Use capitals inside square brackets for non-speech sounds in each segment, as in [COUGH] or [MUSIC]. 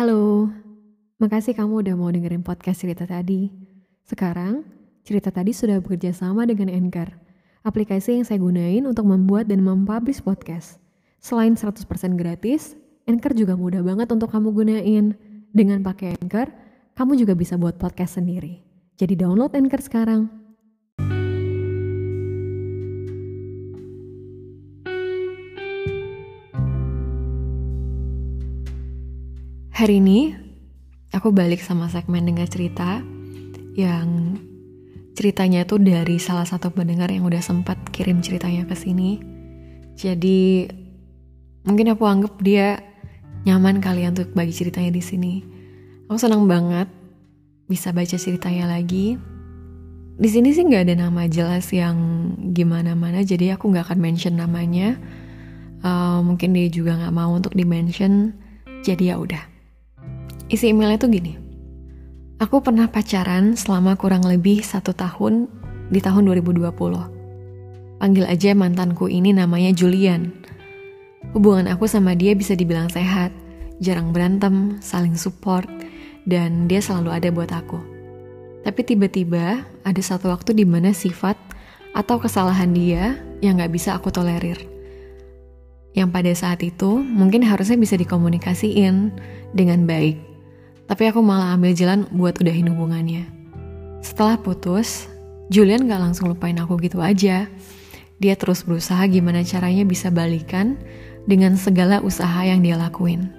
Halo, makasih kamu udah mau dengerin podcast cerita tadi. Sekarang, cerita tadi sudah bekerja sama dengan Anchor, aplikasi yang saya gunain untuk membuat dan mempublish podcast. Selain 100% gratis, Anchor juga mudah banget untuk kamu gunain. Dengan pakai Anchor, kamu juga bisa buat podcast sendiri. Jadi download Anchor sekarang. Hari ini aku balik sama segmen dengar cerita yang ceritanya tuh dari salah satu pendengar yang udah sempat kirim ceritanya ke sini. Jadi mungkin aku anggap dia nyaman kali untuk bagi ceritanya di sini. Aku senang banget bisa baca ceritanya lagi. Di sini sih nggak ada nama jelas yang gimana-mana, jadi aku nggak akan mention namanya. Uh, mungkin dia juga nggak mau untuk di-mention, jadi ya udah. Isi emailnya tuh gini. Aku pernah pacaran selama kurang lebih satu tahun di tahun 2020. Panggil aja mantanku ini namanya Julian. Hubungan aku sama dia bisa dibilang sehat, jarang berantem, saling support, dan dia selalu ada buat aku. Tapi tiba-tiba ada satu waktu di mana sifat atau kesalahan dia yang gak bisa aku tolerir. Yang pada saat itu mungkin harusnya bisa dikomunikasiin dengan baik tapi aku malah ambil jalan buat udahin hubungannya. Setelah putus, Julian gak langsung lupain aku gitu aja. Dia terus berusaha gimana caranya bisa balikan dengan segala usaha yang dia lakuin.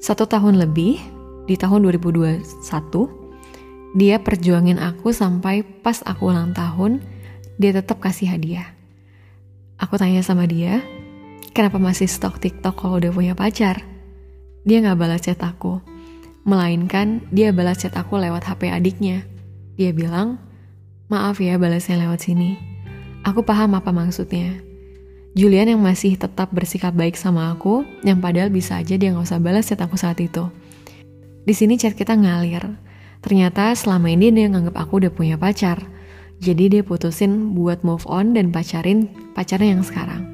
Satu tahun lebih, di tahun 2021, dia perjuangin aku sampai pas aku ulang tahun, dia tetap kasih hadiah. Aku tanya sama dia, kenapa masih stok TikTok kalau udah punya pacar? Dia gak balas chat aku. Melainkan dia balas chat aku lewat HP adiknya. Dia bilang, maaf ya balasnya lewat sini. Aku paham apa maksudnya. Julian yang masih tetap bersikap baik sama aku, yang padahal bisa aja dia nggak usah balas chat aku saat itu. Di sini chat kita ngalir. Ternyata selama ini dia nganggap aku udah punya pacar. Jadi dia putusin buat move on dan pacarin pacarnya yang sekarang.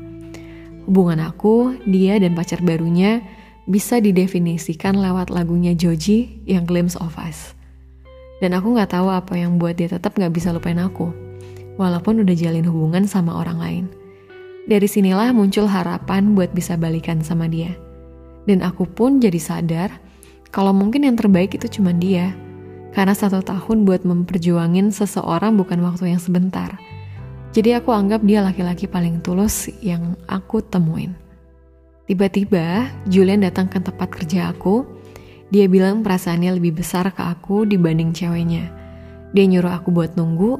Hubungan aku, dia dan pacar barunya bisa didefinisikan lewat lagunya Joji yang Glimpse of Us. Dan aku gak tahu apa yang buat dia tetap gak bisa lupain aku, walaupun udah jalin hubungan sama orang lain. Dari sinilah muncul harapan buat bisa balikan sama dia. Dan aku pun jadi sadar kalau mungkin yang terbaik itu cuma dia. Karena satu tahun buat memperjuangin seseorang bukan waktu yang sebentar. Jadi aku anggap dia laki-laki paling tulus yang aku temuin. Tiba-tiba, Julian datang ke tempat kerja aku. Dia bilang perasaannya lebih besar ke aku dibanding ceweknya. Dia nyuruh aku buat nunggu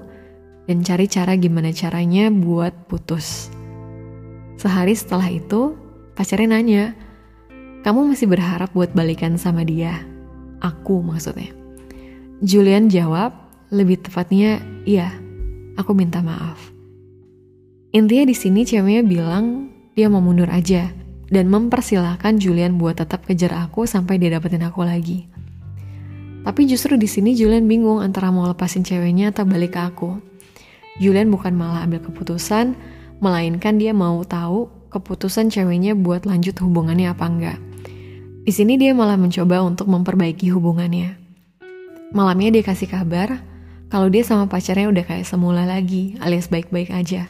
dan cari cara gimana caranya buat putus. Sehari setelah itu, pacarnya nanya, kamu masih berharap buat balikan sama dia? Aku maksudnya. Julian jawab, lebih tepatnya, iya, aku minta maaf. Intinya di sini ceweknya bilang dia mau mundur aja dan mempersilahkan Julian buat tetap kejar aku sampai dia dapetin aku lagi. Tapi justru di sini Julian bingung antara mau lepasin ceweknya atau balik ke aku. Julian bukan malah ambil keputusan, melainkan dia mau tahu keputusan ceweknya buat lanjut hubungannya apa enggak. Di sini dia malah mencoba untuk memperbaiki hubungannya. Malamnya dia kasih kabar kalau dia sama pacarnya udah kayak semula lagi, alias baik-baik aja.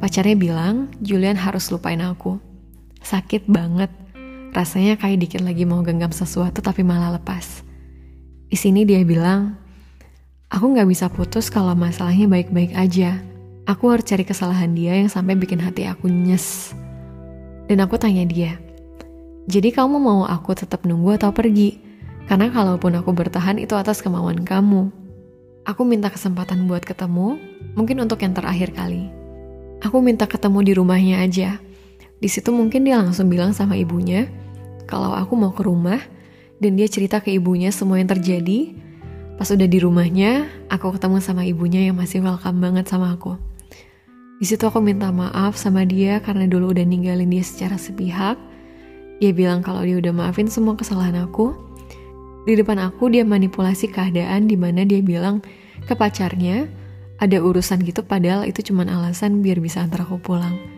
Pacarnya bilang, Julian harus lupain aku. Sakit banget. Rasanya kayak dikit lagi mau genggam sesuatu tapi malah lepas. Di sini dia bilang, aku gak bisa putus kalau masalahnya baik-baik aja. Aku harus cari kesalahan dia yang sampai bikin hati aku nyes. Dan aku tanya dia, jadi kamu mau aku tetap nunggu atau pergi? Karena kalaupun aku bertahan itu atas kemauan kamu. Aku minta kesempatan buat ketemu, mungkin untuk yang terakhir kali. Aku minta ketemu di rumahnya aja. Di situ mungkin dia langsung bilang sama ibunya kalau aku mau ke rumah dan dia cerita ke ibunya semua yang terjadi. Pas udah di rumahnya, aku ketemu sama ibunya yang masih welcome banget sama aku. Di situ aku minta maaf sama dia karena dulu udah ninggalin dia secara sepihak. Dia bilang kalau dia udah maafin semua kesalahan aku. Di depan aku dia manipulasi keadaan di mana dia bilang ke pacarnya ada urusan gitu padahal itu cuma alasan biar bisa antar aku pulang.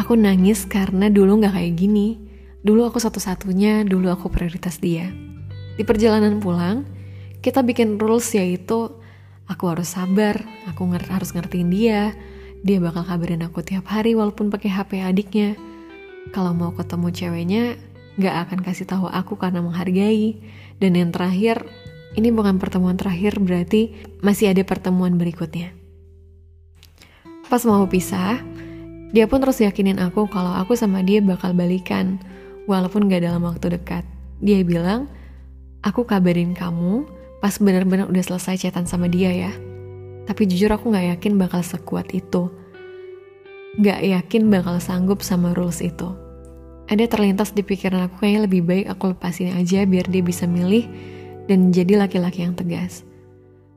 Aku nangis karena dulu gak kayak gini. Dulu aku satu-satunya, dulu aku prioritas dia. Di perjalanan pulang, kita bikin rules yaitu aku harus sabar, aku nger harus ngertiin dia, dia bakal kabarin aku tiap hari walaupun pakai HP adiknya. Kalau mau ketemu ceweknya, gak akan kasih tahu aku karena menghargai. Dan yang terakhir, ini bukan pertemuan terakhir berarti masih ada pertemuan berikutnya. Pas mau pisah, dia pun terus yakinin aku kalau aku sama dia bakal balikan, walaupun gak dalam waktu dekat. Dia bilang, aku kabarin kamu pas benar-benar udah selesai chatan sama dia ya. Tapi jujur aku gak yakin bakal sekuat itu. Gak yakin bakal sanggup sama rules itu. Ada terlintas di pikiran aku kayaknya lebih baik aku lepasin aja biar dia bisa milih dan jadi laki-laki yang tegas.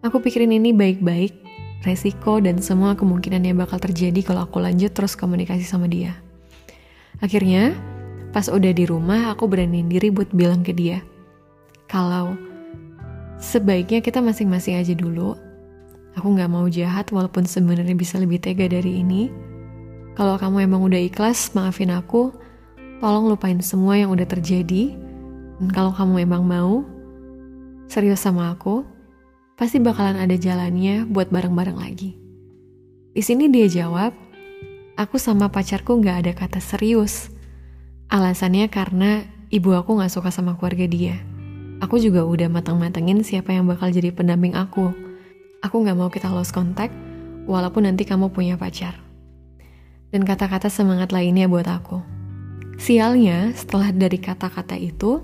Aku pikirin ini baik-baik resiko dan semua kemungkinan yang bakal terjadi kalau aku lanjut terus komunikasi sama dia. Akhirnya, pas udah di rumah, aku beraniin diri buat bilang ke dia, kalau sebaiknya kita masing-masing aja dulu. Aku gak mau jahat walaupun sebenarnya bisa lebih tega dari ini. Kalau kamu emang udah ikhlas, maafin aku. Tolong lupain semua yang udah terjadi. Dan kalau kamu emang mau, serius sama aku, pasti bakalan ada jalannya buat bareng-bareng lagi. Di sini dia jawab, aku sama pacarku gak ada kata serius. Alasannya karena ibu aku gak suka sama keluarga dia. Aku juga udah matang-matangin siapa yang bakal jadi pendamping aku. Aku gak mau kita lost contact, walaupun nanti kamu punya pacar. Dan kata-kata semangat lainnya buat aku. Sialnya, setelah dari kata-kata itu,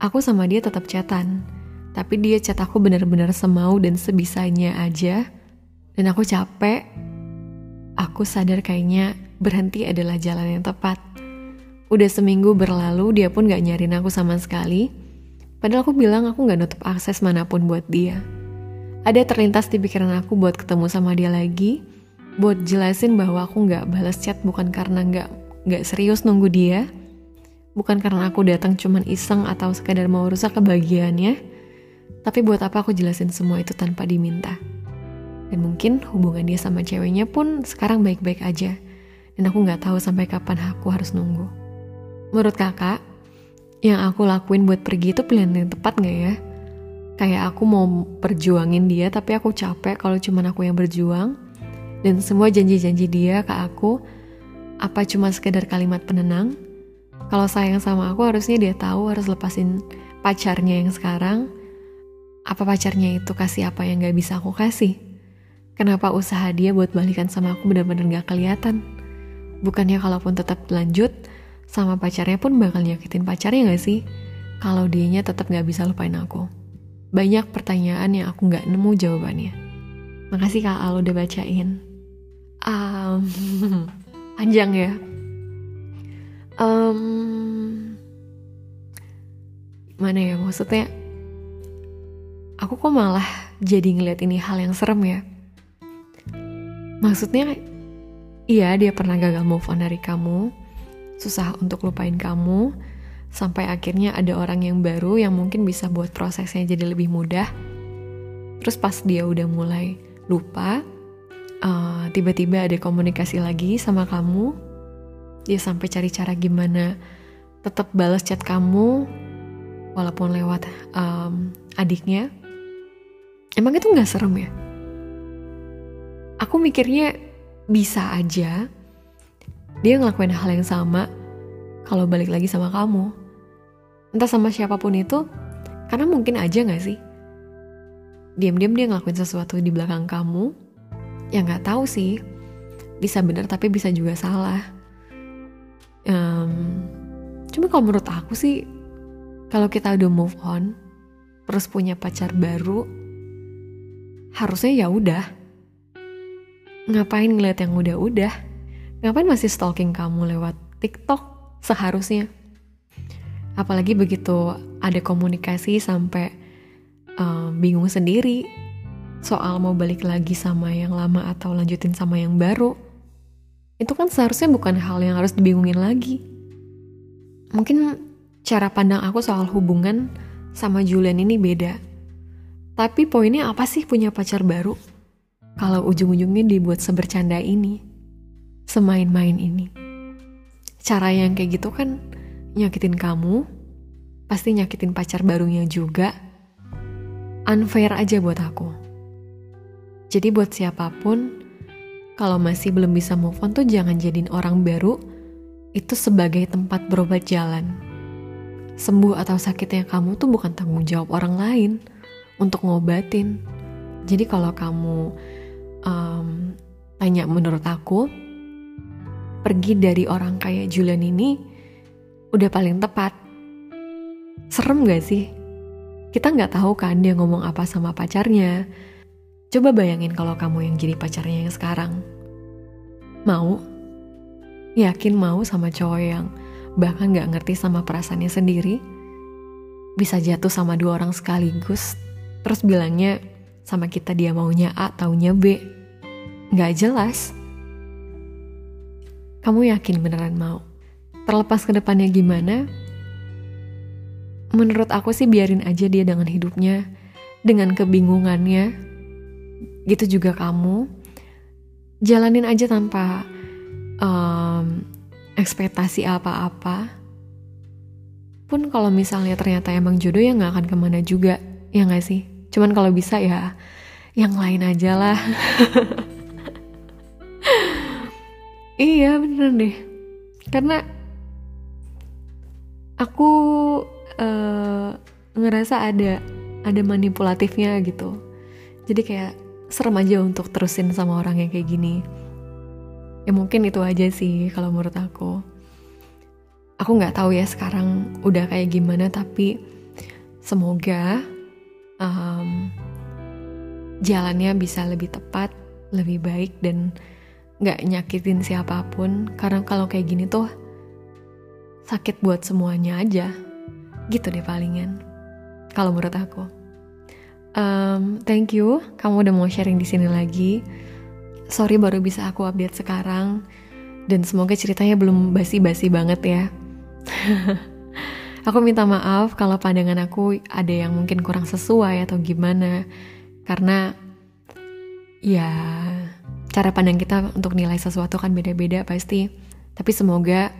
aku sama dia tetap chatan tapi dia chat aku benar-benar semau dan sebisanya aja. Dan aku capek. Aku sadar kayaknya berhenti adalah jalan yang tepat. Udah seminggu berlalu, dia pun gak nyariin aku sama sekali. Padahal aku bilang aku gak nutup akses mana pun buat dia. Ada terlintas di pikiran aku buat ketemu sama dia lagi, buat jelasin bahwa aku gak balas chat bukan karena gak, gak serius nunggu dia, bukan karena aku datang cuman iseng atau sekadar mau rusak kebahagiaannya, tapi buat apa aku jelasin semua itu tanpa diminta? Dan mungkin hubungan dia sama ceweknya pun sekarang baik-baik aja. Dan aku nggak tahu sampai kapan aku harus nunggu. Menurut kakak, yang aku lakuin buat pergi itu pilihan yang tepat nggak ya? Kayak aku mau perjuangin dia tapi aku capek kalau cuman aku yang berjuang. Dan semua janji-janji dia ke aku, apa cuma sekedar kalimat penenang? Kalau sayang sama aku harusnya dia tahu harus lepasin pacarnya yang sekarang apa pacarnya itu kasih apa yang gak bisa aku kasih? Kenapa usaha dia buat balikan sama aku benar-benar gak kelihatan? Bukannya kalaupun tetap lanjut, sama pacarnya pun bakal nyakitin pacarnya gak sih? Kalau dianya tetap gak bisa lupain aku. Banyak pertanyaan yang aku gak nemu jawabannya. Makasih Kak Al udah bacain. Um, [LAUGHS] panjang ya. Um, mana ya maksudnya? Aku kok malah jadi ngeliat ini hal yang serem ya. Maksudnya, iya dia pernah gagal move on dari kamu, susah untuk lupain kamu, sampai akhirnya ada orang yang baru yang mungkin bisa buat prosesnya jadi lebih mudah. Terus pas dia udah mulai lupa, uh, tiba-tiba ada komunikasi lagi sama kamu, dia sampai cari cara gimana tetap balas chat kamu, walaupun lewat um, adiknya Emang itu gak serem ya? Aku mikirnya bisa aja dia ngelakuin hal yang sama kalau balik lagi sama kamu. Entah sama siapa pun itu, karena mungkin aja gak sih? Diam-diam dia ngelakuin sesuatu di belakang kamu, ya gak tahu sih. Bisa benar tapi bisa juga salah. Um, cuma kalau menurut aku sih, kalau kita udah move on, terus punya pacar baru, harusnya ya udah. Ngapain ngeliat yang udah-udah? Ngapain masih stalking kamu lewat TikTok seharusnya? Apalagi begitu ada komunikasi sampai uh, bingung sendiri soal mau balik lagi sama yang lama atau lanjutin sama yang baru. Itu kan seharusnya bukan hal yang harus dibingungin lagi. Mungkin cara pandang aku soal hubungan sama Julian ini beda tapi poinnya apa sih punya pacar baru? Kalau ujung-ujungnya dibuat sebercanda ini, semain-main ini. Cara yang kayak gitu kan nyakitin kamu, pasti nyakitin pacar barunya juga. Unfair aja buat aku. Jadi buat siapa pun, kalau masih belum bisa move on tuh jangan jadiin orang baru itu sebagai tempat berobat jalan. Sembuh atau sakitnya kamu tuh bukan tanggung jawab orang lain untuk ngobatin. Jadi kalau kamu um, tanya menurut aku, pergi dari orang kayak Julian ini udah paling tepat. Serem gak sih? Kita nggak tahu kan dia ngomong apa sama pacarnya, Coba bayangin kalau kamu yang jadi pacarnya yang sekarang. Mau? Yakin mau sama cowok yang bahkan gak ngerti sama perasaannya sendiri? Bisa jatuh sama dua orang sekaligus, terus bilangnya sama kita dia maunya A, taunya B. Gak jelas. Kamu yakin beneran mau? Terlepas ke depannya gimana? Menurut aku sih biarin aja dia dengan hidupnya, dengan kebingungannya, gitu juga kamu jalanin aja tanpa um, ekspektasi apa-apa pun kalau misalnya ternyata emang jodoh ya nggak akan ke mana juga ya nggak sih cuman kalau bisa ya yang lain aja lah [LAUGHS] iya bener deh karena aku uh, ngerasa ada ada manipulatifnya gitu jadi kayak serem aja untuk terusin sama orang yang kayak gini. Ya mungkin itu aja sih kalau menurut aku. Aku nggak tahu ya sekarang udah kayak gimana tapi semoga um, jalannya bisa lebih tepat, lebih baik dan nggak nyakitin siapa pun. Karena kalau kayak gini tuh sakit buat semuanya aja. Gitu deh palingan. Kalau menurut aku. Um, thank you, kamu udah mau sharing di sini lagi. Sorry baru bisa aku update sekarang, dan semoga ceritanya belum basi-basi banget ya. [LAUGHS] aku minta maaf kalau pandangan aku ada yang mungkin kurang sesuai atau gimana, karena ya cara pandang kita untuk nilai sesuatu kan beda-beda pasti. Tapi semoga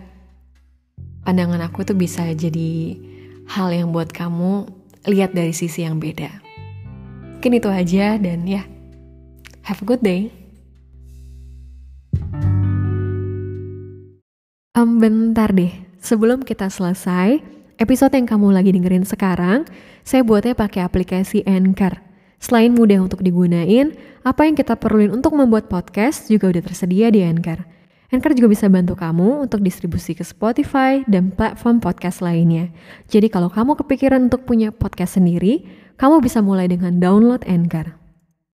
pandangan aku tuh bisa jadi hal yang buat kamu lihat dari sisi yang beda. Mungkin itu aja dan ya, have a good day. Um, bentar deh, sebelum kita selesai, episode yang kamu lagi dengerin sekarang, saya buatnya pakai aplikasi Anchor. Selain mudah untuk digunain, apa yang kita perluin untuk membuat podcast juga udah tersedia di Anchor. Anchor juga bisa bantu kamu untuk distribusi ke Spotify dan platform podcast lainnya. Jadi kalau kamu kepikiran untuk punya podcast sendiri, kamu bisa mulai dengan download Anchor.